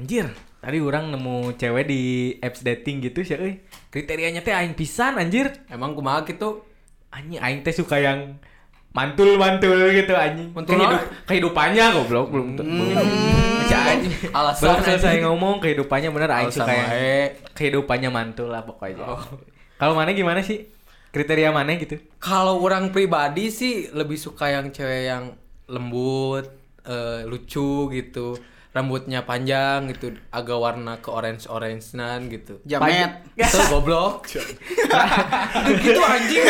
Anjir, tadi orang nemu cewek di apps dating gitu sih euy. Kriterianya teh aing pisan anjir. Emang kumaha gitu? Anjing aing teh suka yang mantul-mantul gitu anjing. Mantul Kehidup, kehidupannya goblok belum belum. Masih anjing. Alasan Belum selesai anjing. ngomong kehidupannya bener aing suka yang kehidupannya mantul lah pokoknya. Oh. Kalau mana gimana sih? Kriteria mana gitu? Kalau orang pribadi sih lebih suka yang cewek yang lembut, eh, lucu gitu. Rambutnya panjang gitu, agak warna ke orange orangean gitu. Jamet. Itu goblok. gitu anjing.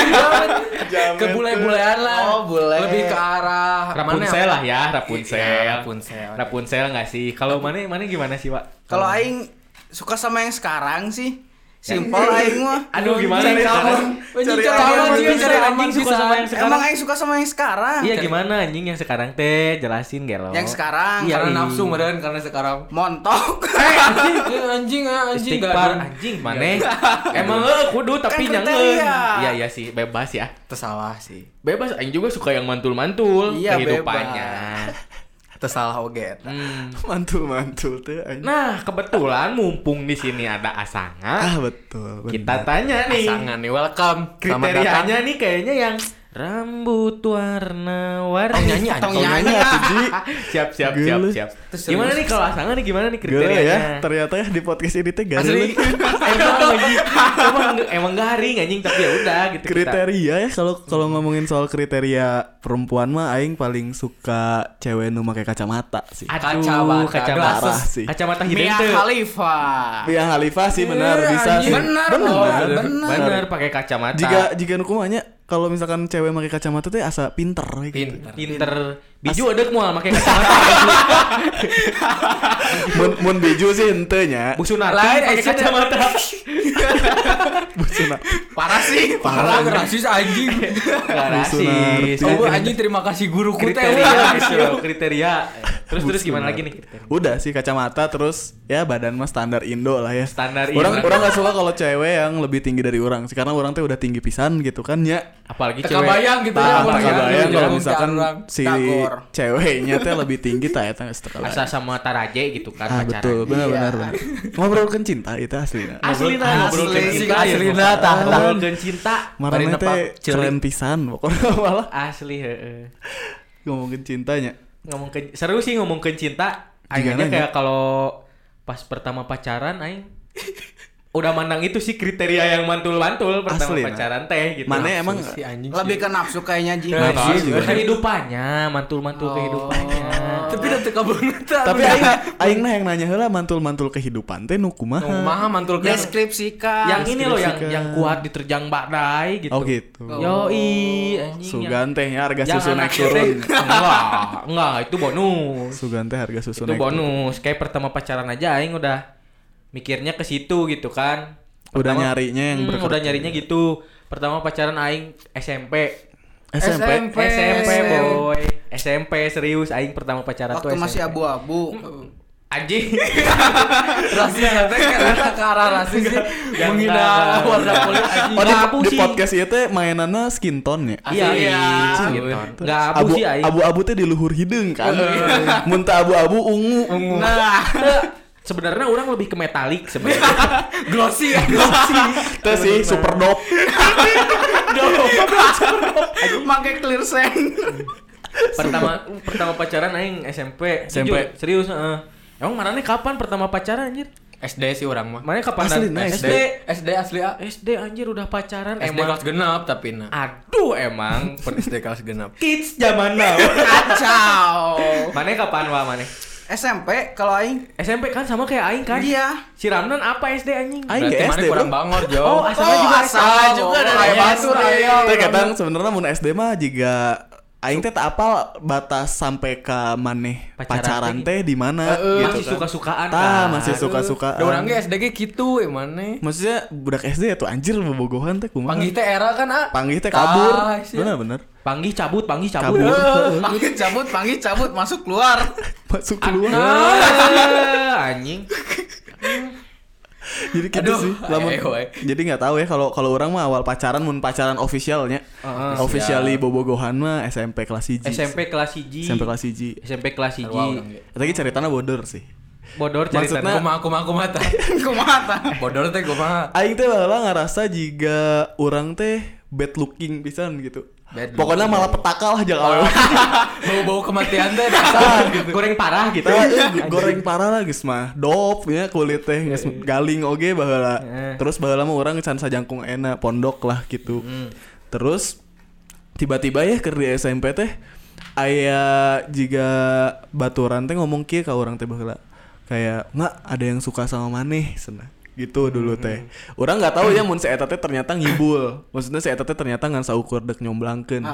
Ke bule-bulean lah. Oh, bule. Lebih ke arah Rapunzel mana? lah ya, Rapunzel. Iya, Rapunzel. Rapunzel nggak sih? Kalau mana mana gimana sih, Pak? Kalau aing suka sama yang sekarang sih. Simpel aing mah. Aduh gimana Cari nih aman. Anjing Cari cari aman, aman, anjing, cari aman anjing suka sama yang sekarang. Emang aing suka sama yang sekarang. Iya gimana anjing yang sekarang teh jelasin gelo. Yang sekarang Iya, Karena iya. nafsu meren karena sekarang montok. Eh, anjing, eh, anjing, eh, anjing Istighfar anjing mana? Emang eh kudu tapi Kan nyangen. kriteria. Iya iya sih, bebas ya. Tersalah sih. Bebas aing juga suka yang mantul-mantul Iya, kehidupannya. Tersalah oge. Hmm. mantul-mantul tuh anjing. Nah, kebetulan mumpung di sini ada Asanga, Ah betul. benar. kita tanya nih. Pasangan nih, welcome. Kriterianya nih kayaknya yang rambut warna warni. Tong nyanyi tong nyanyi. Ji. siap siap siap siap. Terus Gimana nih kalau Asanga nih gimana nih Gila kriterianya? ya, ternyata ya di podcast ini teh gak Asli. emang emang emang garing anjing tapi ya udah gitu kita. kriteria ya kalau kalau ngomongin soal kriteria perempuan mah aing paling suka cewek nu make kacamata sih. Aduh, Kacamata, kacamata, sih. Kacamata hidden Mia. Khalifa. Yang Khalifah sih benar Eh, bisa sih. Benar, benar. oh, benar. Bener pakai kacamata. Jika jika nu kumanya kalau misalkan cewek make kacamata teh asa pinter we gitu. Pinter. pinter biju ada mau pakai kacamata. mun mun biju sih henteu nya. Bu Sunarti Lain, pakai kacamata. Busuna. Parah sih, parah rasis anjing. Rasis. Oh, anjing terima kasih guruku teh. kriteria kriteria. Terus terus gimana lagi nih? Udah sih kacamata terus ya badan mah standar Indo lah ya. Standar Orang Indo. orang gak suka kalau cewek yang lebih tinggi dari orang sih karena orang teh udah tinggi pisan gitu kan ya. Apalagi Teka cewek. bayang gitu ya. Tah, orang tak yang kebayang gitu, kalau misalkan si ceweknya teh lebih tinggi tak geus teu Asa sama Taraje gitu kan Ah pacaran. betul, benar Iya. benar benar. Ngobrolkan cinta itu asli. Asli nah, Asli. cinta. ya, Aslina, pokoknya. tah. Ngobrolkeun cinta. Teh Pak Celi. keren pisan pokoknya malah Asli heeh. ngomongin cintanya. Ngomong ke, seru sih ngomong ke cinta. Akhirnya kayak kalau pas pertama pacaran aing udah mandang itu sih kriteria yang mantul-mantul pertama Asli, nah. pacaran teh gitu. Mana emang Si anjing. Lebih ke nafsu kayaknya. Nah, Nafsu juga. kehidupannya, mantul-mantul Oh. kehidupannya. Tapi udah teka banget. tapi aing aing nah yang nanya heula mantul-mantul kehidupan teh nu kumaha? Mah mantul ke Deskripsikan. yang ini loh yang yang kuat diterjang badai gitu. Oh gitu. Yoi, anjing. Sugan teh ya harga susu naik turun. Enggak, enggak, itu bonus. Sugan teh harga susu itu naik turun. bonus. Kayak pertama pacaran aja aing udah mikirnya ke situ gitu kan. Udah Pertama- nyarinya yang Hmm, udah nyarinya gitu. Pertama pacaran aing SMP. SMP. SMP. SMP, boy. SMP serius aing pertama pacaran tuh Waktu SMP. masih abu-abu. Anjing. rasis nanti karena ke arah rasis sih Yang menghina warna kulit anjing. Oh di, abu di podcast ieu teh mainanna skin tone ya. Iya, iya. iya. Enggak abu Abu sih aing. abu-abu teh di luhur hidung kan. Mun teu abu-abu ungu. Nah, Sebenarnya orang lebih ke metalik sebenarnya. glossy ya. Teh sih super dope. Pakai clear sand. pertama pertama pacaran aing SMP. SMP. Serius heeh. Emang mana kapan pertama pacaran anjir? SD sih orang mah. Mana kapan? Asli, nah, SD. SD SD asli ah. SD anjir udah pacaran SD emang. kelas genap tapi nah. Aduh emang SD kelas genap. kids zaman now. Kacau. mana kapan wah mana? SMP kalau aing. SMP kan sama kayak aing kan? Iya. Si Ramdan apa SD anjing? Aing Berarti ke SD kurang bro. bangor Jo. Oh, asalnya juga asal juga dari Kayak Batur SD. ayo. Teh kadang sebenarnya mun SD mah juga aing teh tak apal batas sampai ke maneh Pacaran pacaran teh di mana Heeh, gitu masih kan. suka-sukaan Tah, kan? masih suka-sukaan. Da urang ge SD ge kitu emane. Maksudnya budak SD ya tuh anjir bobogohan teh kumaha. Panggih teh era kan ah. Panggih teh kabur. Ah, sih. Bener-bener. Panggih cabut, panggih cabut. Cabut. Panggil cabut, panggil cabut, masuk keluar. Masuk keluar. Anjing. Jadi gitu Aduh, sih. Lamun- ayo, ayo. jadi nggak tahu ya kalau kalau orang mah awal pacaran mun pacaran officialnya. Heeh. Officially bobogohan mah SMP kelas 1. SMP kelas 1. SMP kelas 1. SMP kelas 1. Sarua urang ge. Tapi ceritanya border sih. Bodor cerita. Maksudnya- Kumaha kumaha kumaha tah. Kumaha tah? Bodor teh kumaha. Aing teh baheula ngerasa jika orang teh bad looking pisan gitu. Bad Pokoknya malah petaka lah jangan awewe. Bau-bau kematian teh dasar gitu. goreng parah gitu. Tah, eh, goreng parah lah geus mah. Dop nya kulit teh geus galing oge baheula. Terus baheula mah urang can sajangkung enak pondok lah gitu. Terus tiba-tiba ya keur di SMP teh aya jika baturan teh ngomong kieu ka urang teh baheula. Kayak, "Nggak, ada yang suka sama maneh." Cenah. Gitu dulu teh. Orang nggak tahu ya mun si eta teh ternyata ngibul. Maksudnya si eta teh ternyata ngan saukur dek nyomblangkeun.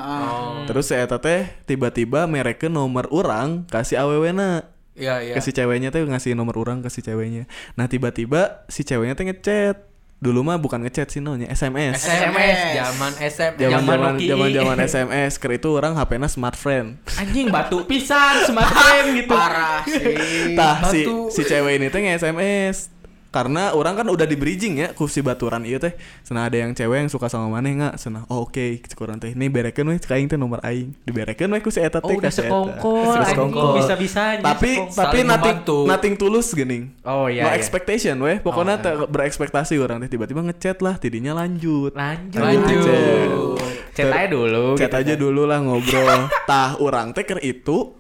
Terus si eta teh tiba-tiba mereka nomor orang kasih awewena. Iya iya. ke si ceweknya tuh ngasih nomor orang ke si ceweknya nah tiba-tiba si ceweknya tuh ngechat dulu mah bukan ngechat sih nonya SMS SMS zaman SMS zaman zaman zaman zaman SMS ker itu orang HP-nya smart friend Anjing batu pisan smartphone gitu. Parah sih. tah si batu. si cewek ini tuh nge-SMS karena orang kan udah di bridging ya ku si baturan iya teh senah ada yang cewek yang suka sama maneh nggak senah oh oke kurang teh ini berekeun we cek aing teh nomor aing diberekeun we ku si eta Oh teh udah sekongkol, sekongkol. bisa-bisanya tapi sekongkol. tapi Saling nothing membantu. nothing tulus gening Oh iya. no iya. expectation weh pokoknya Oh, teu berekspektasi orang teh tiba-tiba ngechat lah tidinya lanjut Lanjut. Lanjut. Chat aja dulu. chat gitu aja kan. dulu lah ngobrol tah orang teh keur itu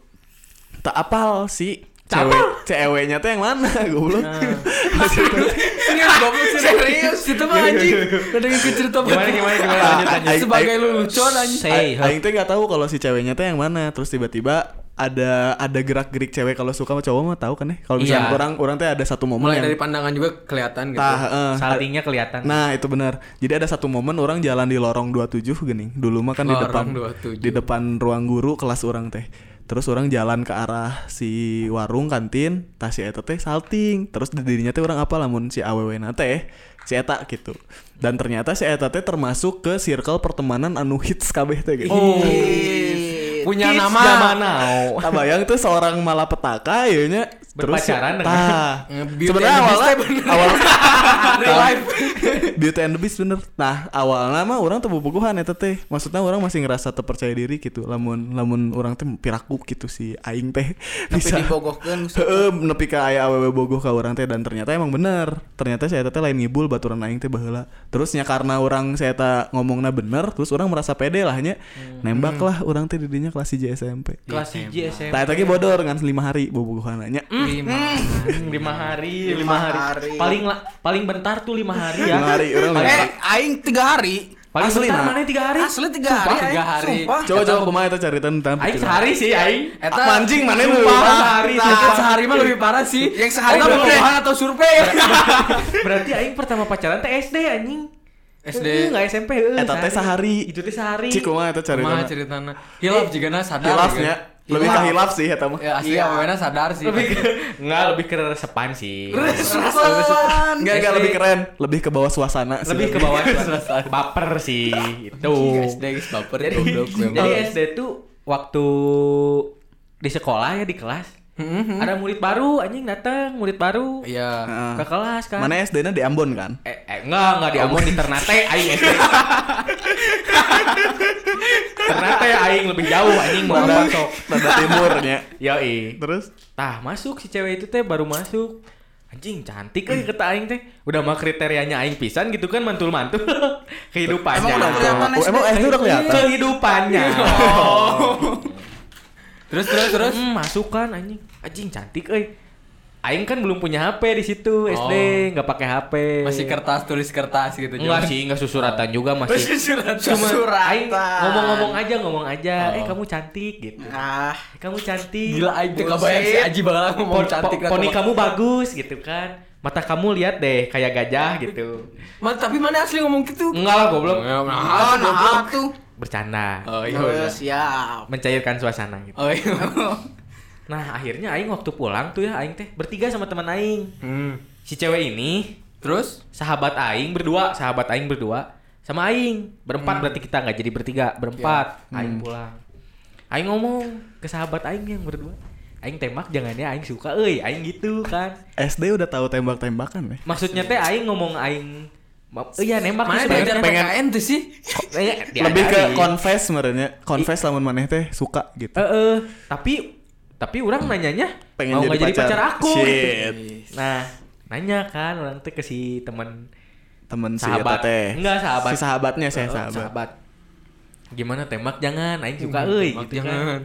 tak apal si cewek ceweknya teh yang mana goblok Serius goblok serius. Itu mah anjing. Kadang ikut cerita Gimana gimana gimana lanjut lanjut. Aing- Sebagai lelucon anjing. Aing teh nggak tahu kalau si ceweknya teh yang mana terus tiba-tiba ada ada gerak gerik cewek kalau suka sama cowok mah tahu kan ya kalau misalnya Iya. orang orang teh ada satu momen Mulai yang dari pandangan juga kelihatan gitu. tah eh, saltingnya kelihatan. Nah itu benar. Jadi ada satu momen orang jalan di lorong 27 gini. Dulu mah kan di Lorong depan 27. di depan ruang guru kelas orang teh. Terus orang jalan ke arah si warung kantin, tas si eta teh salting. Terus di dirinya teh orang apa lamun si awewe na teh si eta gitu. Dan ternyata si eta teh termasuk ke circle pertemanan anu hits kabeh teh gitu. Oh. Punya nama. Tak bayang tuh seorang malapetaka ya nya Berpacaran dengan-. Eh, Beauty Sebenarnya awalnya bener. awal Real life. Beauty and the Beast bener. Nah awalnya mah orang tuh bobogohan eta teh. Maksudnya orang masih ngerasa terpercaya diri gitu. Lamun lamun orang teh piraku gitu si aing teh Tapi bisa. dibogohkeun Heeh, nepi ka aya awewe bogoh ka orang teh dan ternyata emang bener. Ternyata saya teh lain ngibul baturan aing teh baheula. Terusnya karena orang saya teh ngomongnya bener, terus orang merasa pede lah nya. Nembak lah orang teh didinya kelas 1 SMP. Kelas CJ SMP. Tah eta ge bodor ngan 5 hari bobogohan nya. Lima. Hmm, lima hari, lima Lima hari. hari. Paling la- paling bentar tuh lima hari ya. Lima hari, orang lima Eh, aing tiga hari. Paling Asli, bentar nah. mana tiga hari? Asli tiga Sumpah, hari. tiga aing. hari. Sumpah. Coba coba kumaha eta caritan tentang Aing sehari sih aing. Eta Mancing mana lu? Sumpah, sehari. Sumpah. sehari mah lebih parah sih. Yang sehari mah atau survei. Berarti aing pertama pacaran teh SD anjing. SD. Eh, Enggak SMP heuh. Eta teh sehari. Itu teh sehari. Cik kumaha eta Kumaha caritan? ceritana? Hilaf juga na sadar. Hilafnya lebih ke hilaf sih eta mah. Ya asli Iya. awalnya sadar sih. lebih ke enggak lebih ke resepan sih. Resepan. Enggak enggak lebih keren, lebih ke bawah suasana sih. lebih ke bawah suasana. baper sih itu. SD guys baper Jadi, goblok memang. jadi SD tuh waktu di sekolah ya di kelas Mhm. ada murid baru anjing datang murid baru Iya. Ke kelas kan. Mana SD-nya di Ambon kan? Eh, eh enggak, enggak di Ambon di Ternate aing SD. Ternate aing lebih jauh anjing mau apa sok. Tanda timurnya. Yoi. Terus Tah, masuk si cewek itu teh baru masuk. Anjing cantik euy kata aing teh. Udah mah kriterianya aing pisan gitu kan mantul-mantul kehidupannya. Emang udah kelihatan Oh, emang SD udah kelihatan? kehidupannya. Terus terus terus. Hmm, masuk kan anjing. Anjing cantik euy. Aing kan belum punya HP di situ SD, Oh. nggak pakai HP. Masih kertas tulis kertas gitu Enggak sih, enggak susuratan juga masih. surat. Cuma Susuratan. aing ngomong-ngomong aja, ngomong aja. Eh Oh. kamu cantik gitu. Ah, Eh, kamu cantik. Gila aing teh kabayang si Aji bakal ngomong cantik po- poni kamu bagus gitu kan. Mata kamu lihat deh kayak gajah gitu. Ma, tapi mana asli ngomong gitu? Enggak lah goblok. Nah, ah, nah tuh. Bercanda. Oh iya Oh, siap. Mencairkan suasana gitu. Oh iya. Nah, akhirnya aing waktu pulang tuh ya aing teh bertiga sama teman aing. Hmm. Si cewek ini Terus? sahabat aing berdua, sahabat aing berdua sama aing. Berempat berarti kita nggak jadi bertiga, berempat. Aing pulang. Aing ngomong ke sahabat aing yang berdua. Aing tembak jangan ya aing suka euy, aing gitu kan. SD udah tahu tembak-tembakan ya? Maksudnya teh aing ngomong aing Iya nembak Mana belajar sebenarnya. PKN tuh sih? Eh, Lebih ke confess sebenarnya. Confess lamun maneh teh suka gitu. Eh, eh, tapi Tapi orang nanyanya Pengen mau jadi nggak jadi pacar. pacar aku. Shit. gitu. Nah, nanya kan orang teh ke si teman Temen si sahabat. Teh. Enggak sahabat. Si sahabatnya saya Oh, sahabat. Gimana tembak jangan, aing suka euy Tembak gitu jangan. kan.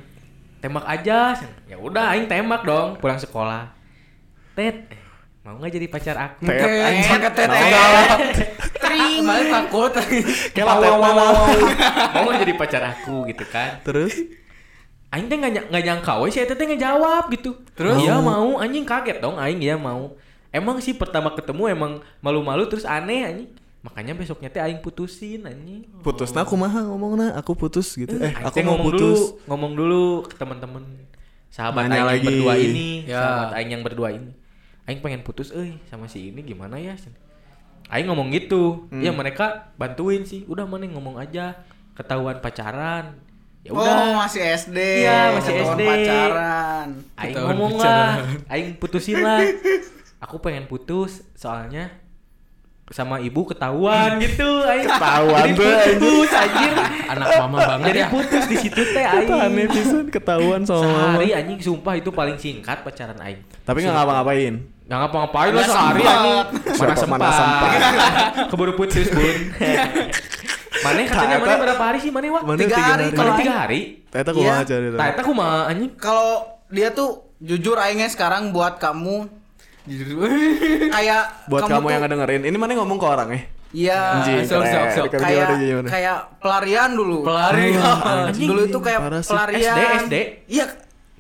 Tembak aja. Ya udah aing tembak dong pulang sekolah. Tet, eh, mau nggak jadi pacar aku? Tet, anjing. pakai tet, Naon? galak. Kemarin takut. Kayak mana? wow. mau nggak jadi pacar aku gitu kan? Terus Aing teh nggak nggak nyangka we si Eta teh ngejawab gitu. Terus? Iya mau, anjing kaget dong aing iya mau. Emang sih pertama ketemu emang malu-malu terus aneh anjing. Makanya besoknya teh aing putusin anjing. putus nah kumaha ngomongna aku putus gitu. Eh, Aing aku mau ngomong putus. dulu, ngomong dulu ke teman-teman sahabat aing yang berdua ini, Ya. sahabat aing yang berdua ini. Aing pengen putus euy sama si ini gimana ya? Aing ngomong gitu. Hmm. Ya mereka bantuin sih. Udah mana ngomong aja. Ketahuan pacaran. Ya Oh, udah. masih SD. Iya, masih Ketahuan SD. pacaran. Aing Ketahuan ngomong pacaran. lah, Aing putusin lah. Aku pengen putus soalnya sama ibu ketahuan gitu. Aing Ketahuan Jadi putus anjir. Anak mama banget Jadi ya. putus di situ teh Itu aneh Aing. pisan ketahuan sama mama. Sehari anjing sumpah itu paling singkat pacaran Aing. Tapi nggak ngapa-ngapain. Gak ngapa-ngapain lah Nggak sehari sempat. anjing. Mana Siapa mana sempat. sempat. Keburu putus bun. Mana katanya Kata- mana berapa hari sih mana wak? Mana Tiga hari, kalau tiga Aing- hari? Iya. kumaha cari kumaha anjing? Kalau dia tuh jujur aingnya sekarang buat kamu kayak Buat kamu, tuh- yang ngedengerin, ini mana ngomong ke orang ya? Iya. Sok, sok, sok. Kayak kayak pelarian dulu. Pelarian. Anjing. Dulu itu kayak pelarian. SD, SD? Iya.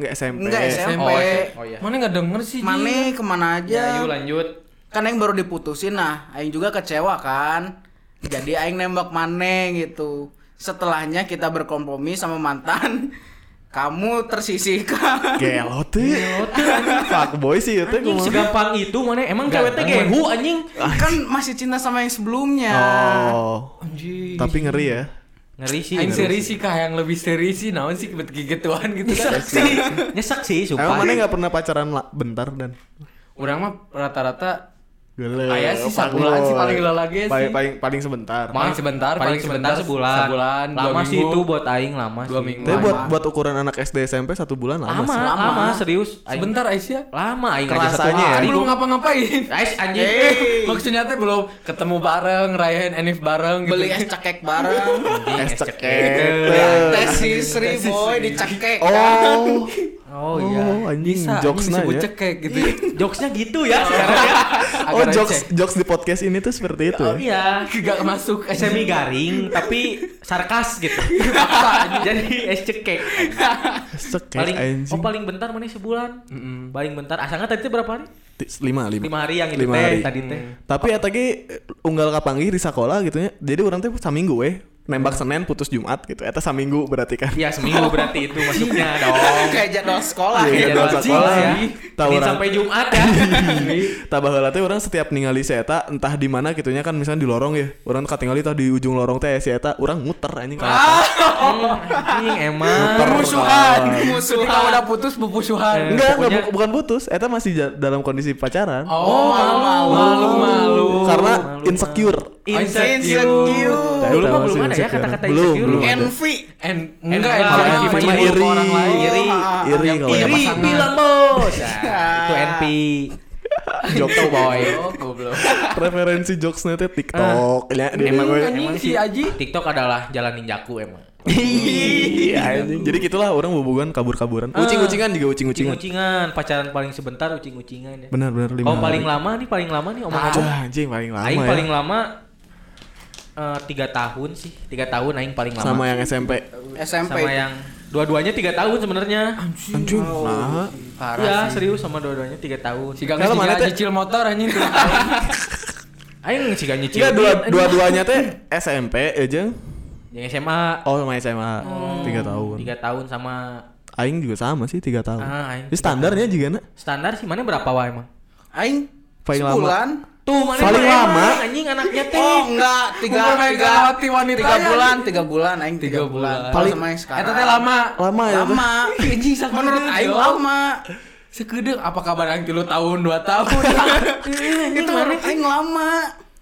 Nggak SMP. Enggak SMP. Oh, oh iya. Mana nggak denger sih? Ji? Mane ke mana aja? Ya, yuk lanjut. Kan aing baru diputusin nah, aing juga kecewa kan. Jadi aing nembak Mane gitu. Setelahnya kita berkompromi sama mantan. Kamu tersisihkan. Gelo teh. Fuck boy sih itu Anjing segampang itu mana emang Nggak, cewek teh emang. gehu anjing. kan masih cinta sama yang sebelumnya. Oh. Anjing. Tapi ngeri ya. Ngeri sih. Aing ngeri seri sih kah yang lebih seri sih naon sih gituan gitu kan. Nyesek sih. Nyesek sih sumpah. Emang mana nggak pernah pacaran bentar dan Orang mah rata-rata Gele. Kayak sih sebulan sih paling gila lagi sih. Paling paling, paling sebentar. Paling sebentar, paling paling sebentar sebentar, sebulan. sebulan, dua lama sih minggu. itu buat aing lama Dua sih. minggu. Tapi buat buat ukuran anak SD SMP satu bulan lama, Lama, sih. lama, Lama. serius. Aing- Sebentar Aisyah. Lama aing aja satu Kerasanya ya? hari. belum ngapa-ngapain. Ais anjing. Eh, Maksudnya teh belum ketemu bareng, rayain Enif bareng gitu. beli es cekek bareng. Es cekek. cekek. Tes si Sri boy dicekek. Oh. Oh iya. Oh, anjing Bisa, jokes anjing disebut ya. cekek gitu. Jokesnya gitu ya sekarang ya. Oh, jokes receh. jokes di podcast ini tuh seperti itu Oh ya. iya. Gak masuk Semi garing tapi sarkas gitu. Jadi es cekek. Cekek Paling anjing. oh paling bentar mana sebulan? Paling bentar. Asalnya tadi teh berapa hari? Lima, lima. Lima hari yang itu Lima teh tadi teh. Tapi eta ge unggal kapanggih di sekolah gitu ya. Jadi orang teh saminggu we. Nembak Senin putus Jumat gitu. Eta saminggu berarti kan. Iya seminggu berarti itu masuknya dong. Kayak jadwal sekolah Iya, ya. jadwal sekolah. ya. Tahu Senin orang- sampai Jumat ya. Tah baheula teh orang setiap ningali si eta entah di mana gitunya kan misalnya di lorong ya. Orang katingali tah di ujung lorong teh si eta urang muter anjing ka atas. Hmm, anjing emang. Musuhan, Musuhan. Ketika udah putus bepusuhan. Enggak, enggak bu- bukan putus. Eta masih dalam kondisi pacaran. Oh, malu, malu, malu. Karena insecure. Insecure. Dulu mah belum ada ya kata-kata Belum, insecure. belum. Lu. Envy. En, Enggak, enggak, envy, envy, envy, envy, cuma envy, iri. orang lain. Iri. Iri kalau iri. Bilang bos. Nah, itu NP. Jokes boy. Oh, goblok. Referensi jokesnya teh TikTok. Ya, di- Emang, emang si Aji. TikTok adalah jalan ninjaku emang. Iya, anjing. Jadi gitulah orang bubugan kabur-kaburan. Ucing-ucingan juga ucing-ucingan. Ucing-ucingan, pacaran paling sebentar ucing-ucingan ya. Benar benar lima. Oh paling lama nih paling lama nih omong Ah, anjing paling lama Aing ya. paling lama eh, tiga tahun sih, tiga tahun Aing paling lama. sama yang SMP. SMP. Sama yang dua-duanya tiga tahun sebenarnya. Anjing. Nah, Parah Iya sih. serius sama dua-duanya tiga tahun. Si Kalau si mana teh? cicil motor anjing. Aing sih gak nyicil. Dua dua-duanya teh SMP aja. Yang SMA. Oh, sama SMA. Tiga tahun. Tiga tahun sama Aing juga sama sih tiga tahun. Ah, aing Ini standarnya juga nak. standar sih mana berapa wae emang? Aing Paling lama. Tuh mana Paling lama. anjing anaknya teh. Oh enggak, tiga Bukan tiga megawati wanita tiga bulan, tiga bulan, aing tiga, Tiga bulan. Paling- sama sekarang. Eta teh lama. Lama ya. Lama. Anjing sak Menurut aing lama. Sekedeng apa kabar yang tilu tahun, dua tahun. Anjing Itu aing lama.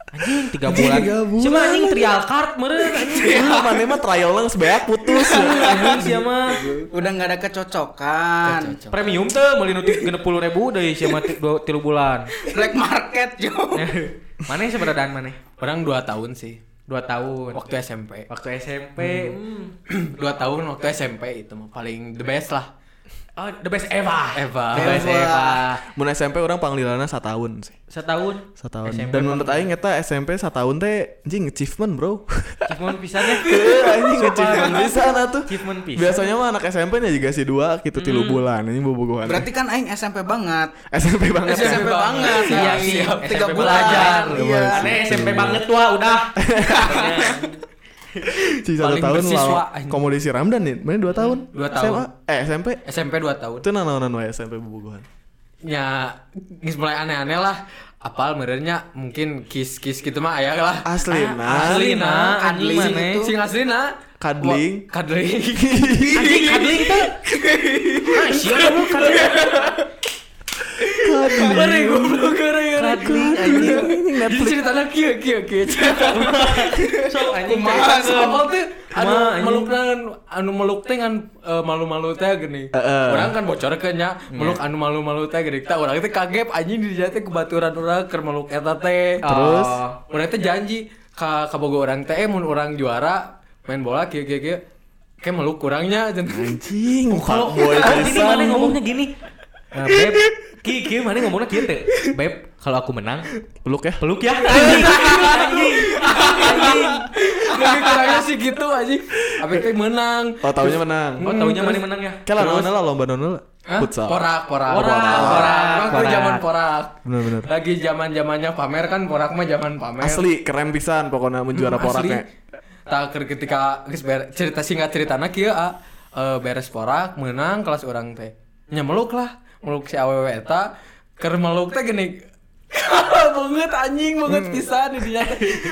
Anjing 3 bulan. Cuma anjing trial card meureun anjing. Mana mah trial lang sebeak putus. Anjing sia mah. Udah nggak ada kecocokan. Premium teh meuli nu 30 ribu deui sia mah 3 bulan. Black market, Jo. Mana seberadaan mana? Orang 2 tahun sih. 2 tahun. Waktu SMP. Waktu SMP. Hmm. 2 tahun waktu SMP itu mah paling the best lah. Oh, the best Eva. Eva. The best Eva. Mun SMP orang panggilana satahun sih. Setahun. Setahun. SMP Dan menurut aing eta SMP setahun teh anjing achievement, Bro. Achievement pisannya. Heeh, anjing achievement pisan atuh. Achievement pisan. Biasanya mah anak SMP nya juga sih dua gitu tilu bulan anjing bobogohan. Berarti kan aing SMP banget. SMP banget. ya. SMP banget. Iya Nah, siap. Tiga SMP bulan. belajar. Iya. SMP banget tua udah. Si satu Paling tahun anjing. komodisi Ramdan nih. Mana dua tahun? Dua tahun. SMA? Eh SMP? SMP 2 tahun. Itu nanaonan wae SMP bobogohan. Ya, geus mulai aneh-aneh lah. Apal merenya mungkin kiss-kiss gitu mah aya lah. Asli nah. Aslina, anjing Kadling mana? Sing aslina Kadling. Kadling. Anjing kadling teh. Ah, siapa lu kadling? Bari goblok Kadling anjing. Jadi ceritanya kieu kieu kieu. Sok anjing. Kumaha apa teh anu meluk anu meluk teh kan malu-malu teh gini. Orang kan bocor nya meluk anu malu-malu teh gini. Kita orang teh kaget anjing di teh kebaturan orang keur meluk eta teh. Terus? Oh. Orang teh janji ka ka bogo orang teh mun orang juara main bola kieu kieu kieu kayak meluk kurangnya Anjing. Kalau gini pisan. mana ngomongnya gini. Beb, ki ki mana ngomongnya gitu. Beb, kalau aku menang, Peluk ya. peluk ya. Anjing. Anjing. Anjing. Lebih kurangnya sih gitu anjing. Apa teh menang. Oh, taunya menang. Oh, taunya mana menang ya? Kela nona lah lomba nona lah. Futsal. Porak, porak. Porak, porak, Waktu porak. zaman porak. Bener-bener. Lagi zaman-zamannya pamer kan porak mah zaman pamer. Asli keren pisan pokoknya menjuara Hmm, asli. poraknya. Tak ker- ketika cerita singkat ceritana kieu ah, eh, beres porak menang kelas orang teh. Nya meluk lah, meluk si awewe eta keur meluk teh gini banget anjing banget Hmm. pisan di dinya.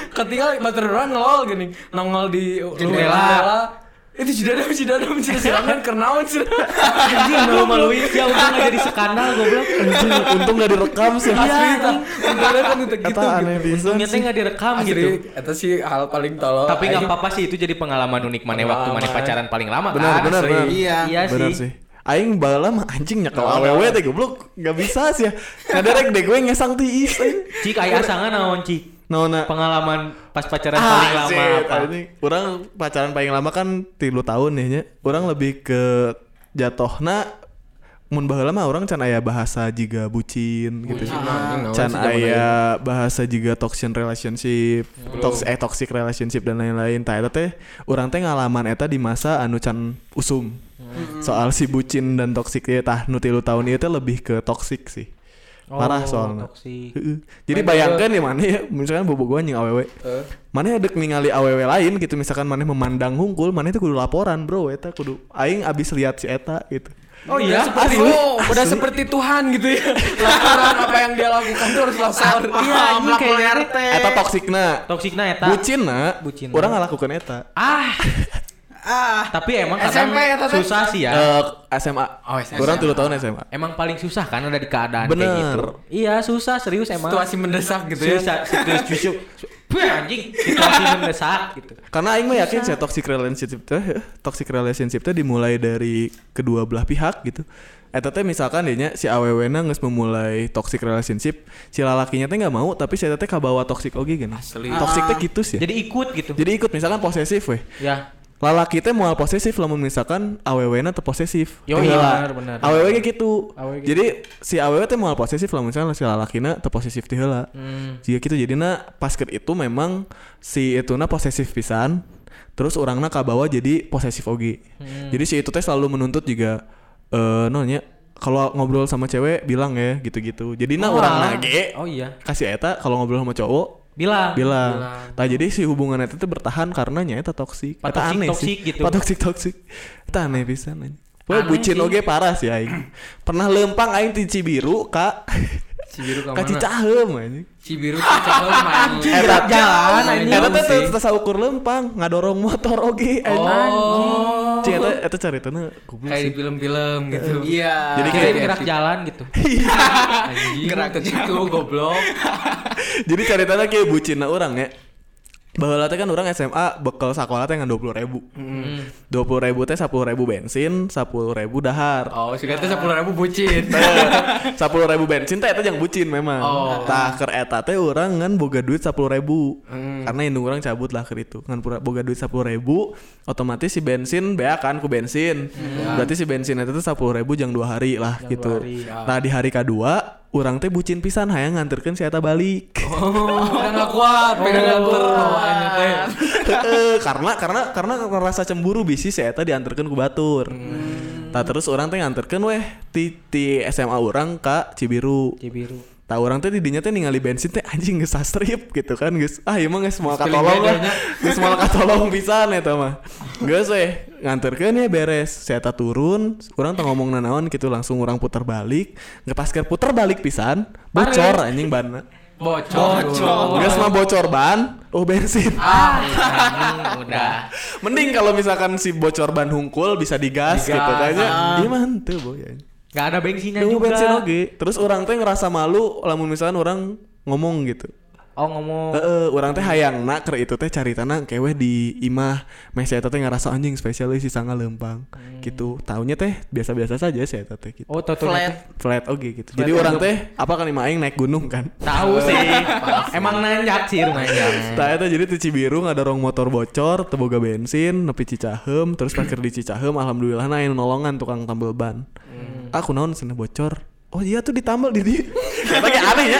Ketika batur orang ngelol gini, nongol di Jendela. Itu sudah ada, sudah ada, sudah sirangan kernaon sih. Anjing malu-maluin ya untung nggak jadi skandal goblok. Anjing, untung gak direkam sih. Asli tah. Untungnya kan itu gitu. Aneh gitu. Untungnya teh nggak direkam gitu. itu sih hal paling tolol. Tapi nggak apa-apa sih itu jadi pengalaman unik mana waktu mana pacaran paling lama Benar, kan? benar. Iya. Iya sih. Sih. Aing bala mah anjing nyekel awewe teh goblok gak bisa sih ya. Ngaderek deh gue ngesang tiis. aing. Cik aya asangan naon cik? Naona Pengalaman pas pacaran paling lama shit, apa? anjing. Orang pacaran paling lama kan tilu tahun ya nya. Orang lebih ke jatohna mun baheula mah orang can aya bahasa jiga bucin gitu. Anjing, naon Can sih aya bahasa jiga toxic relationship, tox eh toxic relationship dan lain-lain. Tah eta teh urang teh ngalaman eta di masa anu can usum. Soal si bucin dan toxic ya tah nu tilu tahun ieu teh lebih ke toxic sih. Parah Oh, soalnya. toksik. Heeh. Jadi bayangkan ya mana ya, misalkan bobogohan yang awewe. Eh. Mana ada ningali awewe lain gitu misalkan mana memandang hungkul, mana itu kudu laporan, Bro, eta kudu aing abis lihat si eta gitu. Oh iya, seperti Asli. udah seperti Tuhan gitu ya. Laporan apa yang dia lakukan itu harus lapor. Iya, anjing kayak RT. Eta toksikna. Toksikna eta. Bucinna, Bucinna. orang ngalakukan eta. Ah, Ah, tapi emang kadang SMP teh. susah sih ya. Eh, SMA. Oh, SMA. Orang tilu tahun SMA. Emang paling susah kan ada di keadaan Bener. kayak gitu. Iya, susah serius emang. Situasi mendesak gitu ya. susah, situasi susah. Wah, anjing, situasi mendesak gitu. Karena aing mah yakin sih toxic relationship teh, toxic relationship teh dimulai dari kedua belah pihak gitu. Eta teh misalkan dia si awewena geus memulai toxic relationship, si lalakinya teh nggak mau tapi si teh kabawa toxic oge gini. Asli. Toxic teh gitu sih. Jadi ikut gitu. Jadi ikut misalkan posesif weh. Ya. Lalaki teh moal posesif lamun misalkan awewena teh posesif. Yo, iya, benar, benar. Awewe ge gitu. Awewe gitu. Jadi si awewe teh moal posesif lamun misalkan si lalakina teh posesif teu heula. Hmm. Jika gitu jadinya pas keur itu memang si ituna posesif pisan terus orangna kabawa jadi posesif oge. Hmm. Jadi si itu teh selalu menuntut juga eh nonya kalau ngobrol sama cewek bilang ya gitu-gitu. Jadi nah Oh, orang alah. nage Oh iya. kasih eta kalau ngobrol sama cowok Bilang. bilang. Nah jadi si hubungan teh bertahan karena nya eta toksik. Eta toksik- aneh toksik sih. gitu. Toksik toksik. Eta aneh pisan anjing. Wah Aneh bucin oge parah sih aing. Pernah lempang aing di Cibiru kak. Cibiru ke Ka mana? Cicaheum anjing. Cibiru ke Cicaheum anjing. Eta jalan, anjing. Eta teh teu saukur lempang, ngadorong motor oge anjing. Oh. Cing eta eta caritana goblok Kayak di film-film gitu. iya. Jadi kayak gerak jalan gitu. Anjing gerak ke situ goblok. Jadi ceritanya kayak bucin orang ya. Bahwa teh kan orang SMA bekal sekolah teh dua puluh ribu, dua puluh ribu teh sepuluh ribu bensin, sepuluh ribu dahar. Oh, sih kata sepuluh ribu bucin. sepuluh ribu bensin teh itu yang bucin memang. Oh. Tah ker eta teh orang ngan boga duit sepuluh ribu, Hmm. karena indung orang cabut lah ker itu. Ngan pura boga duit sepuluh ribu, otomatis si bensin bea kan ku bensin. Berarti si bensin itu tuh sepuluh ribu jang dua hari lah gitu. Nah di hari kedua, orang teh bucin pisan hayang nganterkeun si eta balik. Oh, kuat, pengen nganter bawaannya teh. Heeh, karena karena karena ngerasa cemburu bisi si eta diantarkan ke Batur. Nah terus orang teh nganterkeun weh ti, ti SMA orang ke Cibiru. Cibiru. Tah orang teh didinya teh ningali bensin teh anjing geus sastrip gitu kan geus ah emang geus moal katolong lah. Geus moal katolong pisan eta mah. Geus weh nganterkeun ya beres. Si eta turun, urang teh ngomong nanaon gitu langsung orang putar balik. Ngepas keur putar balik pisan, bocor anjing banna. Bocor. Bocor. Geus mah bocor ban, oh bensin. Anjing, udah. Mending kalau misalkan si bocor ban hungkul bisa digas, Digas, gitu kayaknya. ah. Iya mah boy. Gak ada bensinnya juga. bensin oge. Terus orang teh ngerasa malu lamun misalkan orang ngomong gitu. Oh ngomong. Heeh, orang teh hayang nak keur itu teh caritana keweh di imah. Meh eta teh ngerasa anjing spesialis si sanga lempang. Gitu. Taunya teh biasa-biasa saja si eta teh gitu. Oh tuh Flat. Flat oge gitu. Jadi orang teh apa kan imah aing naik gunung kan. Tahu sih. Emang nanjak sih rumahnya. Tah eta jadi di Cibiru ngadorong motor bocor, teboga bensin, nepi Cicahem, terus parkir di Cicahem, alhamdulillah aya nolongan tukang tambal ban. Aku naon cenah bocor. Oh iya tuh ditambal di dia. Kata kayak aneh ya.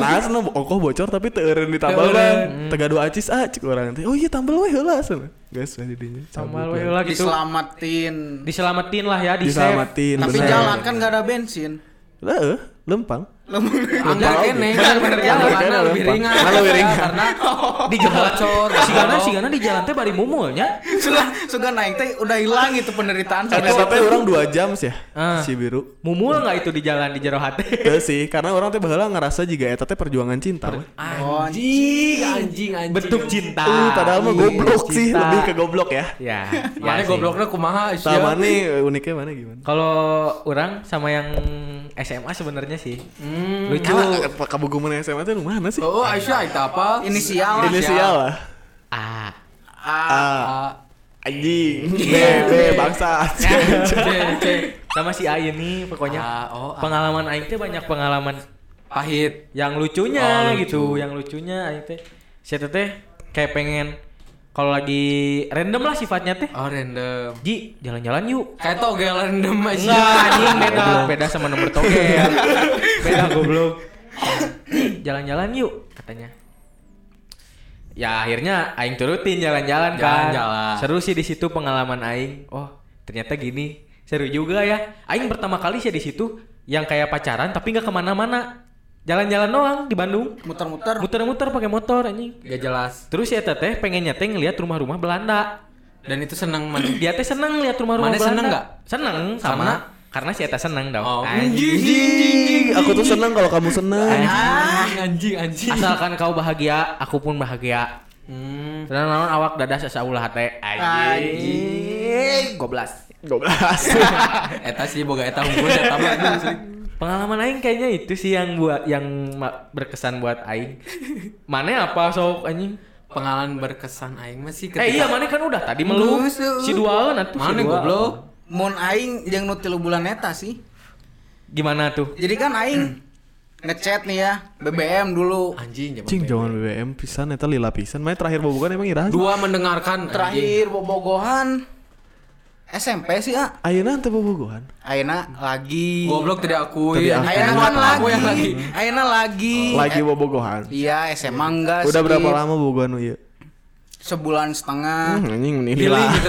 Nah, oh kok bocor tapi teu eureun ditambal ban. Tega dua acis ah cik urang teh. Oh iya tambal we heula cenah. Guys, di dinya. Sama cabut lu we. lah gitu. Diselamatin. Diselamatin lah ya di Diselamatin. Tapi bener. jalan kan gak ada bensin. Heeh, lempang. Enggak kene, bener karena lebih ringan. Karena lebih ringan. Karena di jalan bocor. si Gana si Gana di jalan teh bari mumulnya. Sudah suka naik teh udah hilang itu penderitaan sampai teh orang 2 jam sih ya. Ah. Cibiru. Mumul nggak itu di jalan di jero hati? Teu sih, karena orang teh baheula ngerasa juga eta teh perjuangan cinta. we. Anjing, anjing, anjing. Bentuk cinta. Uh, padahal mah goblok sih, lebih ke goblok ya. Ya. Mana ya gobloknya kumaha Sama nih uniknya mana gimana? Kalau orang sama yang SMA sebenarnya sih Hmm. lucu. Apa kabuguman SMA teh nu mana sih? Oh, Aisyah itu apa? inisial. Inisial lah. Ah, Ah, A. Ah, Anjing. B, B, bangsa. C, C. sama si Ain nih pokoknya Ah, oh, pengalaman Aing teh banyak pengalaman Pahit. yang lucunya Oh, lucu. gitu, yang lucunya Aing teh. Si Eta teh kayak pengen kalau lagi random lah sifatnya teh. Oh, random. Ji, jalan-jalan yuk. Kayak togel random Enggak, Aisyah. anjing beda, beda sama nomor togel. beda goblok. Jalan-jalan yuk katanya. Ya akhirnya aing turutin jalan-jalan kan. Jalan-jalan. Seru sih di situ pengalaman aing. Oh, ternyata gini. Seru juga ya. Aing pertama kali sih di situ yang kayak pacaran tapi nggak ke mana-mana. Jalan-jalan doang di Bandung. muter-muter. Muter-muter pakai motor anjing. Gak jelas. Terus ya teteh pengennya teh ngeliat rumah-rumah Belanda. Dan itu seneng man. Dia teh seneng lihat rumah-rumah Mana Belanda. seneng nggak? Seneng sama. Karena? Karena si Eta seneng dong. Oh, Anjing. Anjing, aku tuh seneng kalau kamu seneng. Anjing, anjing, anjing. Asalkan kau bahagia, aku pun bahagia. Hmm. Tenang naon awak dadah sasaulah teh. Anjing. Goblas. 12. Eta sih boga eta unggul eta mah. Pengalaman aing kayaknya itu sih yang buat yang berkesan buat aing. Mana apa sok anjing? Pengalaman berkesan aing masih Eh iya mana kan udah tadi uh. si duaan atuh si Mana dua. goblok? Mun aing jeung nu tilu bulan eta sih. Gimana tuh? Jadi kan aing ngechat nih ya BBM dulu. Anjing zaman Cing jangan BBM pisan eta lila pisan. Main terakhir bobogan emang iraha. Dua mendengarkan anjing. Terakhir bobogohan SMP sih ah. Ayeuna teh bobogohan. Ayeuna lagi. Goblok tidak akui. Ayeuna Buat kan aku yang lagi. Ayeuna lagi. Lagi bobogohan. Iya SMA enggak Udah berapa lama bobogohan lu ieu? Sebulan setengah. Hmm, anjing ini Healing lah. gitu.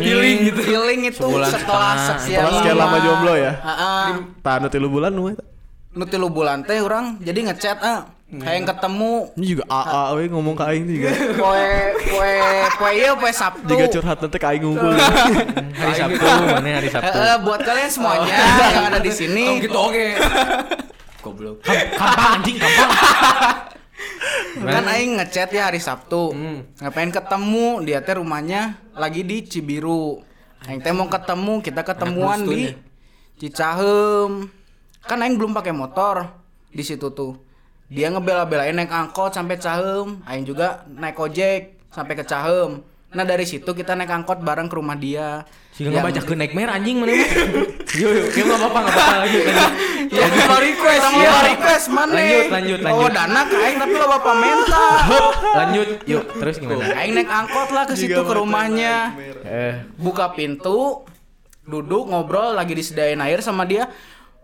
Healing gitu. Healing itu Sebulan setelah setengah. sekian Setelah sekian lama jomblo ya. Heeh. Tah tilu bulan nu eta. Nu tilu bulan teh urang jadi ngechat ah. Kayak ketemu Ini juga AA we ngomong ka aing juga. poe poe poe ieu poe Sabtu. Jika curhat nanti ka aing unggul. Hari Sabtu, mana hari Sabtu? Eh, buat kalian semuanya yang ada di Oh sini gitu oke. Goblok. Kampang anjing, kampang. kan aing ngechat ya hari Sabtu. Hmm. Ngapain ketemu? Dia teh rumahnya lagi di Cibiru. Aing teh mau ketemu, kita ketemuan di ya? Cicahem. Kan aing belum pakai motor di situ tuh. Dia ngebela-belain naik angkot sampai Cahem. Aing juga naik ojek sampai ke Cahem. Nah dari situ kita naik angkot bareng ke rumah dia. Sih nggak baca ke naik mer anjing mana. Yuk, yuk, yuk nggak apa-apa, nggak apa-apa lanjut. ya sama request sama request mana Lanjut, lanjut, oh lanjut. dana ke aing tapi lo bapak minta Lanjut, yuk terus gimana? aing naik angkot lah ke situ ke rumahnya. Eh, buka pintu duduk ngobrol lagi disediain air sama dia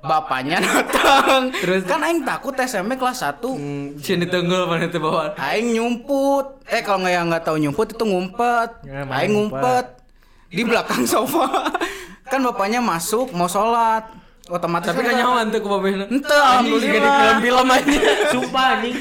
bapaknya datang. Terus? Kan aing takut SMP kelas 1 Hmm, Sieun ditenggel mana teh bawaan. aing nyumput. Eh kalau nggak yang nggak tahu nyumput itu ngumpet. Ya, aing ngumpet? di belakang sofa. Kan bapaknya masuk mau sholat. Otomatis Tapi kan nyaman tuh ke babehna. ente kayak di alhamdulillah film-film aja. sumpah anjing.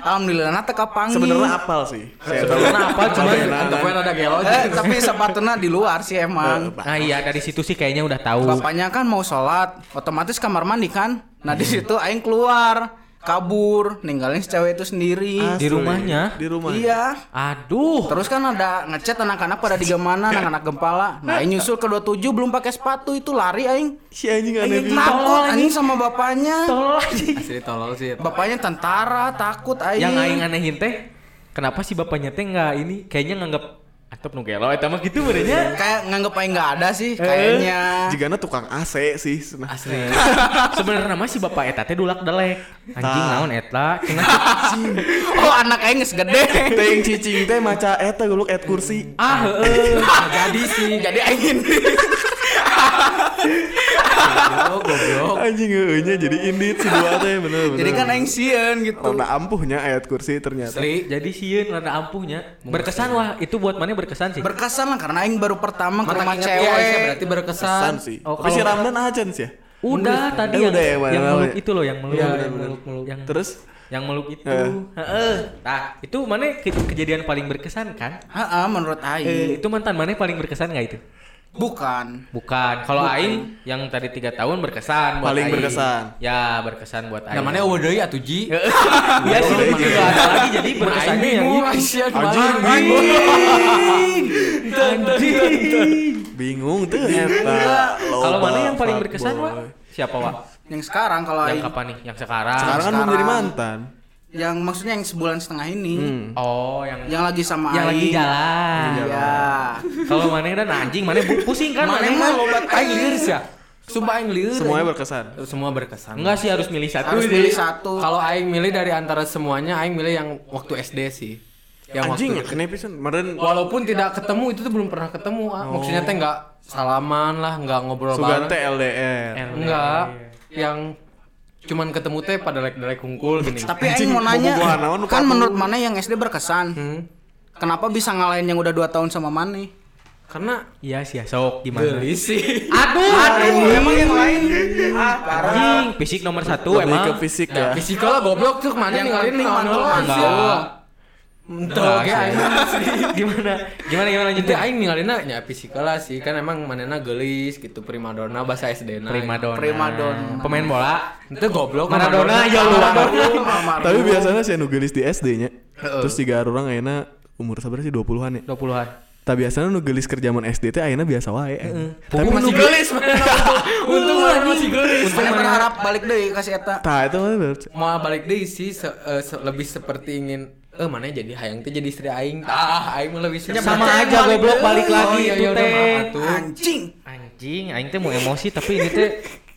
Alhamdulillah nah teka panggil Sebenarnya apal sih. Sebenarnya apal, cuman Anggapnya ada gelo. eh tapi sepatunya di luar sih emang. Nah iya dari situ sih kayaknya udah tahu. bapaknya kan mau sholat otomatis kamar mandi kan. Nah di situ aing keluar kabur ninggalin si cewek itu sendiri Di rumahnya? Di rumah. iya Aduh. Terus kan ada ngechat anak-anak pada di mana anak-anak gempala. Nah, aing nyusul ke 27 belum pakai sepatu itu lari aing. Si anjing aneh takut anjing sama bapaknya. Tolol anjing. Asli tolol sih. Bapaknya tentara, takut aing. Yang aing anehin teh, kenapa sih bapaknya teh nggak ini? Kayaknya nganggap atau nu gelo eta mah gitu benernya. kayak nganggep aing nggak ada sih kayaknya. Jigana tukang AC sih. Asli. Sebenarnya mah si bapak eta teh dulak delek. Anjing naon eta? Cenah Oh, anak aing geus gede. Teh yang cicing teh maca eta guluk et kursi. ah heeh. Jadi sih. Jadi aing ini. Goblok, goblok. Anjing eueunya jadi indit si dua teh bener bener. Jadi kan aing sieun gitu. Rada ampuhnya ayat kursi ternyata. Asli. Jadi sieun rada ampuhnya. Berkesan wah, itu buat mana berkesan sih? Berkesan lah karena aing baru pertama ke rumah ingat ya cewek. berarti berkesan. Kesan sih. Oh, Tapi si Ramdan ajan sih ya. Udah tadi Eh, yang, udah ya, yang meluk itu loh, yang meluk, Iya, yang bener. meluk, meluk, yang Terus yang meluk itu. Eh. Heeh. Nah, itu mana ke- kejadian paling berkesan kan? Heeh, menurut aing. Eh, itu mantan mana paling berkesan nggak itu? Bukan. Bukan. Kalau Aing yang tadi tiga tahun berkesan buat Paling Aing. berkesan. Ya berkesan buat Aing. Namanya deui atuh Ji. Iya sih, juga iya. ada lagi jadi berkesannya yang bingung ini. Aisyah Anjing, ke mana? Anjing. bingung tuh eta. Kalau Loba, mana yang paling berkesan, Wak? Siapa, Wak? Yang sekarang kalau Yang aing kapan nih? Yang sekarang. Sekarang kan belum Sekarang. jadi mantan. Yang maksudnya yang sebulan setengah ini. Hmm. Oh, yang Yang lagi sama yang lagi jalan. Iya. Kalau mana dan anjing, mana pusing kan? Mana mah lobat Aing liris ya. Sumpah aing liris. Semuanya berkesan. semua berkesan. Enggak sih harus milih satu. Harus sih. pilih satu. Kalau aing milih dari antara semuanya aing milih yang waktu SD sih. Yang Anjing, waktu kenapa pisan? Meren Walaupun tidak ketemu itu tuh belum pernah ketemu. Ah. Maksudnya teh nggak salaman lah, nggak ngobrol Sugan teh bareng. LDR. Enggak. Yang cuman ketemu teh pada like-like hungkul gini. Tapi Anjing, aing mau nanya, kan menurut mana yang SD berkesan? Hmm. Kenapa bisa ngalahin yang udah 2 tahun sama Mane? Karena Iya sih, ya, sok gimana? geli sih. Aduh, Aduh, emang yang lain? Ah, parah. Anjing, fisik nomor satu emang. ke fisik ya. Fisikal lah goblok tuh ke mana Yang naon mantul. Enggak. Entuh, aing asli. gimana? Gimana gimana lanjut Itu aing ninggalinna nya fisikal lah sih kan emang manena gelis gitu primadona bahasa SD na. Primadona. Primadona. Pemain bola. Itu goblok Maradona, ya lu. Tapi biasanya sih nu geulis di SD nya. Terus tiga orang ayeuna umur sabar sih 20-an ya. 20-an. Tak biasanya nu geulis kerja zaman SD teh ayeuna biasa wae. Tapi masih gelis. Untung masih gelis. Mana berharap balik deh kasih eta. Tah itu mah. Mau balik deh sih eh, lebih seperti ingin eh mana jadi hayang teh jadi istri aing. Ah, aing mah lebih. Sama aja goblok balik lagi Oh, itu udah, teh. Anjing. Anjing, aing teh mau emosi tapi ini teh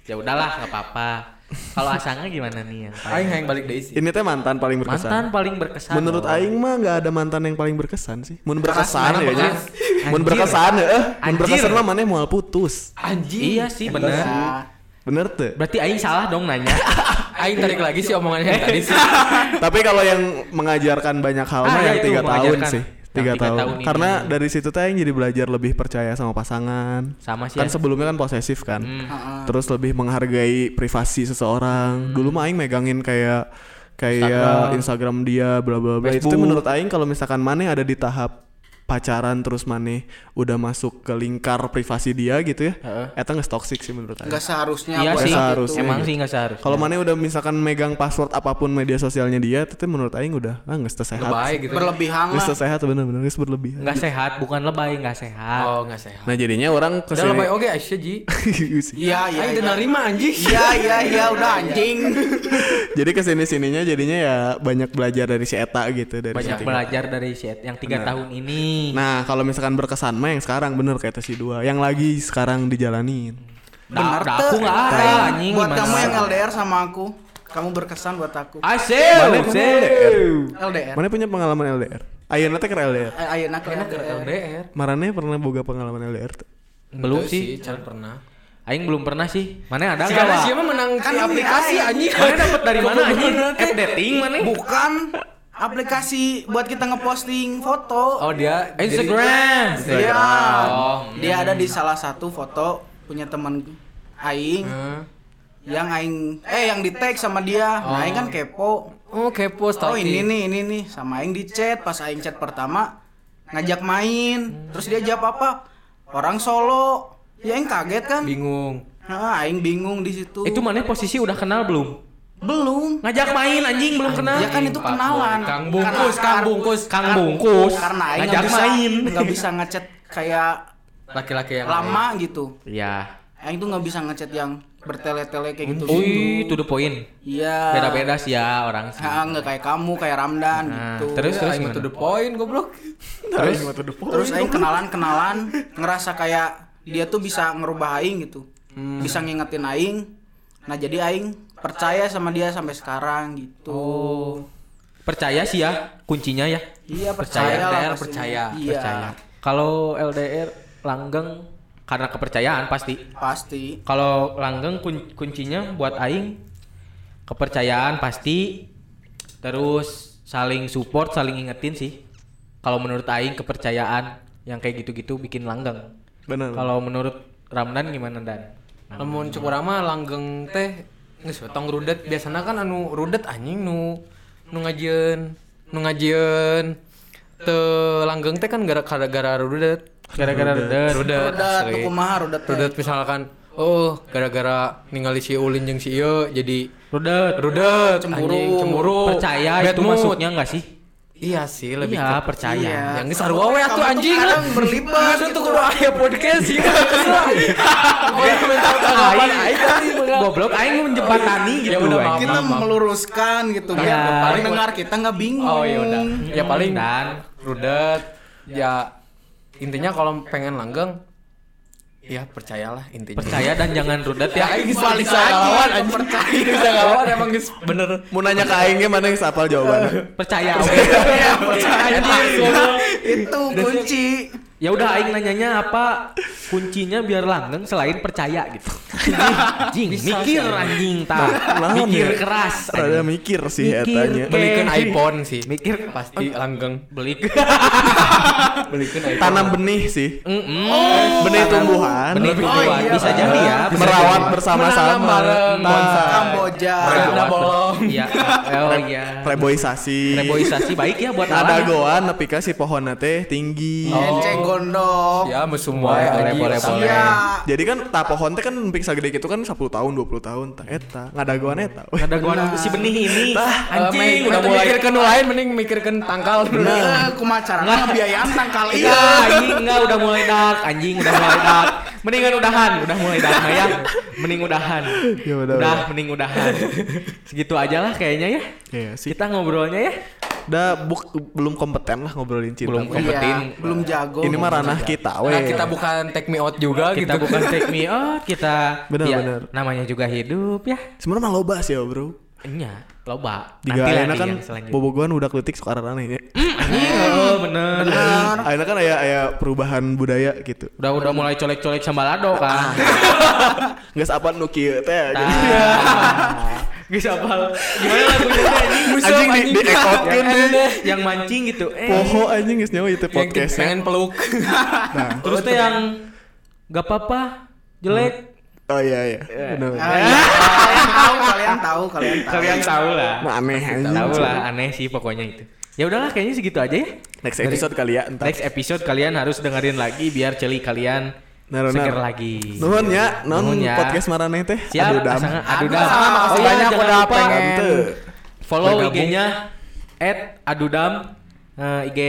ya udahlah nggak apa-apa. Kalau asangnya gimana nih yang paling- Aing hayang balik deh sih. Ini teh mantan paling berkesan. mantan paling berkesan. Menurut loh. aing mah nggak ada mantan yang paling berkesan sih. Mun berkesan mana ya nya. bekas? Mun Anjir. berkesan ya, eh. Mun Anjir. berkesan mah maneh moal putus. Anjing. Iya sih bener. Ya. Bener tuh. Berarti aing salah dong nanya. Aing tarik lagi sih omongannya yang tadi sih. Tapi kalau yang mengajarkan banyak hal mah Ah, yang ya itu, tiga tahun sih. Yang Tiga tahun. tahun ini. Karena dari situ teh yang jadi belajar lebih percaya sama pasangan. Sama sih. Kan ya. sebelumnya kan posesif kan. Hmm. Heeh. Terus lebih menghargai privasi seseorang. Dulu mah aing megangin kayak kayak Instagram. Instagram, dia bla bla bla. Itu menurut aing kalau misalkan maneh ada di tahap pacaran terus maneh udah masuk ke lingkar privasi dia gitu ya Heeh. eta nggak toxic sih menurut Aing. Nggak seharusnya Iya sih, seharusnya. emang sih nggak seharusnya. kalau maneh udah misalkan megang password apa pun media sosialnya dia itu menurut Aing udah ah nggak sehat Lebay gitu. berlebihan nggak sehat bener-bener nggak berlebihan nggak sehat, bukan lebay, nggak sehat. Oh, enggak sehat. nah jadinya orang Udah ke sini lebay oke Aisyah Ji. Iya, iya. Aing udah iya. nerima anjing. Iya, iya, iya, udah anjing. jadi ke sini sininya jadinya ya banyak belajar dari si Eta gitu dari Banyak si belajar dari shit yang tiga tahun ini. Nah kalau misalkan berkesan mah yang sekarang bener kayak si dua yang lagi sekarang dijalanin. Nah, Bener nah, aku tuh. nggak ada anjing. Buat kamu yang LDR sama aku, kamu berkesan buat aku. Asel, Mana kamu LDR? LDR. Mana punya pengalaman LDR? Ayeuna teh keur LDR. Eh, Ayeuna ke ke LDR. Marane pernah boga pengalaman LDR? Belum sih. Can pernah. Aing belum pernah sih. Mana ada Si nggak? Kana Wak? siapa menang Kan aplikasi Aing. anjing. Mana dapat dari mana anjing? App dating mana? Bukan aplikasi buat kita ngeposting foto. Oh dia Instagram. Iya. Oh, Dia ada di salah satu foto punya teman aing Heeh. yang aing eh yang di tag sama dia. Nah, aing kan kepo. Oh kepo Oh, stalking. ini nih, ini nih sama aing di chat pas aing chat pertama ngajak main. Terus dia jawab apa? Orang Solo. Ya aing kaget kan? Bingung. Nah, aing bingung di situ. Itu mana posisi udah kenal belum? Belum. Ngajak main anjing belum kenal. Ya kan itu Pak kenalan. Boy. Kang Bungkus, Kang Bungkus. Kang Bungkus. Karena ngajak main. nggak bisa ngechat kayak Laki-laki yang lama gitu. Iya. Aing tuh nggak bisa ngechat yang bertele-tele kayak gitu. Wih, to the point. Iya. Beda-beda sih ya orang sih. Ah, nggak kayak kamu, kayak Ramdan Nah, gitu. terus terus Aing to the point goblok. Terus Terus aing kenalan-kenalan, ngerasa kayak dia tuh bisa ngerubah aing gitu. Hmm. Bisa ngingetin aing. Nah, jadi aing percaya sama dia sampai sekarang gitu. Oh. Percaya sih ya kuncinya ya. Iya, Percaya, percaya, LDR percaya, Iya. Percaya. Kalau LDR langgeng karena kepercayaan pasti. Pasti. Kalau langgeng kun- kuncinya buat aing kepercayaan pasti terus saling support, saling ingetin sih. Kalau menurut aing kepercayaan yang kayak gitu-gitu bikin langgeng. Bener. Kalau menurut Ramdan gimana Dan? Lamun cuk urang mah langgeng teh geus we tong rudet. Biasana kan anu rudet anjing nu nu ngajieun, nu ngajieun teu langgeng teh kan gara-gara gara rudet. Gara-gara rudet. Rudet. Tuh kumaha teh. Rudet misalkan oh gara-gara ningali si Ulin jeung si Ieu jadi Rudet. rudet Cemburu. anjing, cemburu Percaya Bad itu mood. masuknya enggak sih? Iya sih lebih Iya, ke- percaya. Iya. yang geus sarua we atuh anjing kadang berlibat gitu. tuh kudu aya podcast sih Pokoknya komentar tanggapan aing tadi mah. Goblok aing menjembatani gitu. Ya udah, kita meluruskan gitu biar Iya. pendengar kita nggak bingung. Oh ya udah. Ya paling Dan rudet. Ya intinya kalau pengen langgeng ya percayalah intinya. percaya dan jangan rudet ya. Aing balik lawan anjing. Percaya bisa lawan emang geus bener. Mau nanya ke aing mana yang sapal jawabannya? Percaya percaya. Anjing, Itu kunci. Ya udah aing nanyanya apa kuncinya biar langgeng selain percaya gitu. Anjing, mikir anjing tak. Naon Mikir ya? keras. Rada anjing. mikir sih. Oke. Belikan iPhone sih. Mikir Pasti langgeng. beli. Belikan iPhone. Tanam benih sih. Mm-mm. Benih tumbuhan. Benih Oh, tumbuhan iya. bisa jadi ya. Merawat bersama-sama. Nah. Kamboja. Merawat bolong. Iya. Oh iya. Reboisasi. Reboisasi baik ya buat Ada goan nepi ka si pohonna teh tinggi. Enceng gondok. Ya mesum wae. Iya. Jadi kan ta pohon teh kan nepi sagede gitu kan 10 tahun 20 tahun tah eta ngadagoan eta. Ada gua si benih ini. Eh, Anjing udah mulai mikirkan nu lain mending mikirkan tangkal dulu. Nah, kumacara biayaan tangkal Iya, iya. anjing enggak udah mulai dark, anjing udah mulai dark. Mendingan udahan, udah mulai mah ya. Mending udahan. Ya udah, udah, udah. mending udahan. Segitu aja lah kayaknya ya. Iya sih. Kita ngobrolnya ya. Udah buk, belum kompeten lah ngobrolin cinta. Belum kompeten. Iya, belum jago. Ini mah ranah kita we. Nah, kita bukan take me out juga Kita gitu. bukan take me out, kita Bener, ya, bener. namanya juga hidup ya. Sebenarnya mah loba sih ya, Bro. Nya, loba. Lah di kan yang selanjutnya. bobogohan udah kletik suka aneh ya. Anjing, oh, bener. Benar. Ayeuna kan aya aya perubahan budaya gitu. Udah udah mulai colek-colek sambalado kan. Geus apa nu kieu teh. Gak apal. Gimana lagunya anjing? anjing di di deh. yang mancing gitu. Eh. Poho anjing geus nyawa itu podcast. pengen peluk. Nah, Terus teh yang gak apa-apa jelek Oh iya iya. Bener. Ah, iya. kalian tahu, kalian tahu, kalian tahu. Kalian tahu lah. Aneh aja. Tahu lah aneh sih pokoknya itu. Ya udahlah kayaknya segitu aja ya. Next episode kali ya. Next episode kalian harus dengerin lagi biar celi kalian Nah, nah. seger lagi. Nuhun ya, non Nuhun ya. podcast maraneh teh. Siap, Aduh, dam. aduh Aduh, dam. Oh iya, banyak udah pengen. Follow. IG-nya @adudam. Eh, IG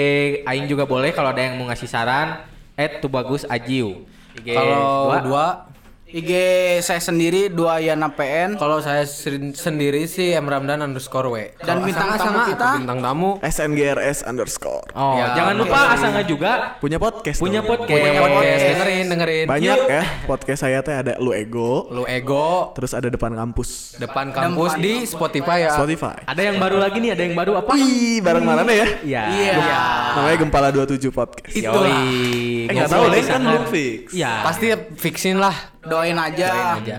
aing juga boleh kalau ada yang mau ngasih saran @tubagusajiu. IG Kalau dua. dua IG saya sendiri dua Yana PN Kalau saya sen- sendiri sih M Ramdan underscore W. Dan bintang tamu kita? bintang tamu SNGRS underscore. Oh, Ya, jangan lupa Asanga juga Punya podcast. punya dong. podcast. punya podcast. Dengerin, dengerin. Banyak Yuk. ya podcast saya teh ada Lu Ego, Lu ego terus ada depan kampus. depan kampus di Spotify ya. Spotify. Ada yang baru lagi nih, ada yang baru apa? Wih, bareng mana ya? Iya. Iya. Namanya Gempala 27 Podcast. Yoi. Eh nggak Ngobrol tahu deh kan belum fix. Iya. Pasti fixin lah. Doain aja. Doain aja.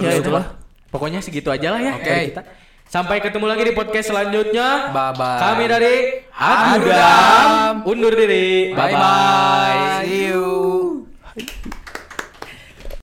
Ya itulah. Pokoknya segitu aja lah ya Oke. kita. Sampai ketemu lagi di podcast selanjutnya. Bye bye. Kami dari Adudam undur diri. Bye bye. See you.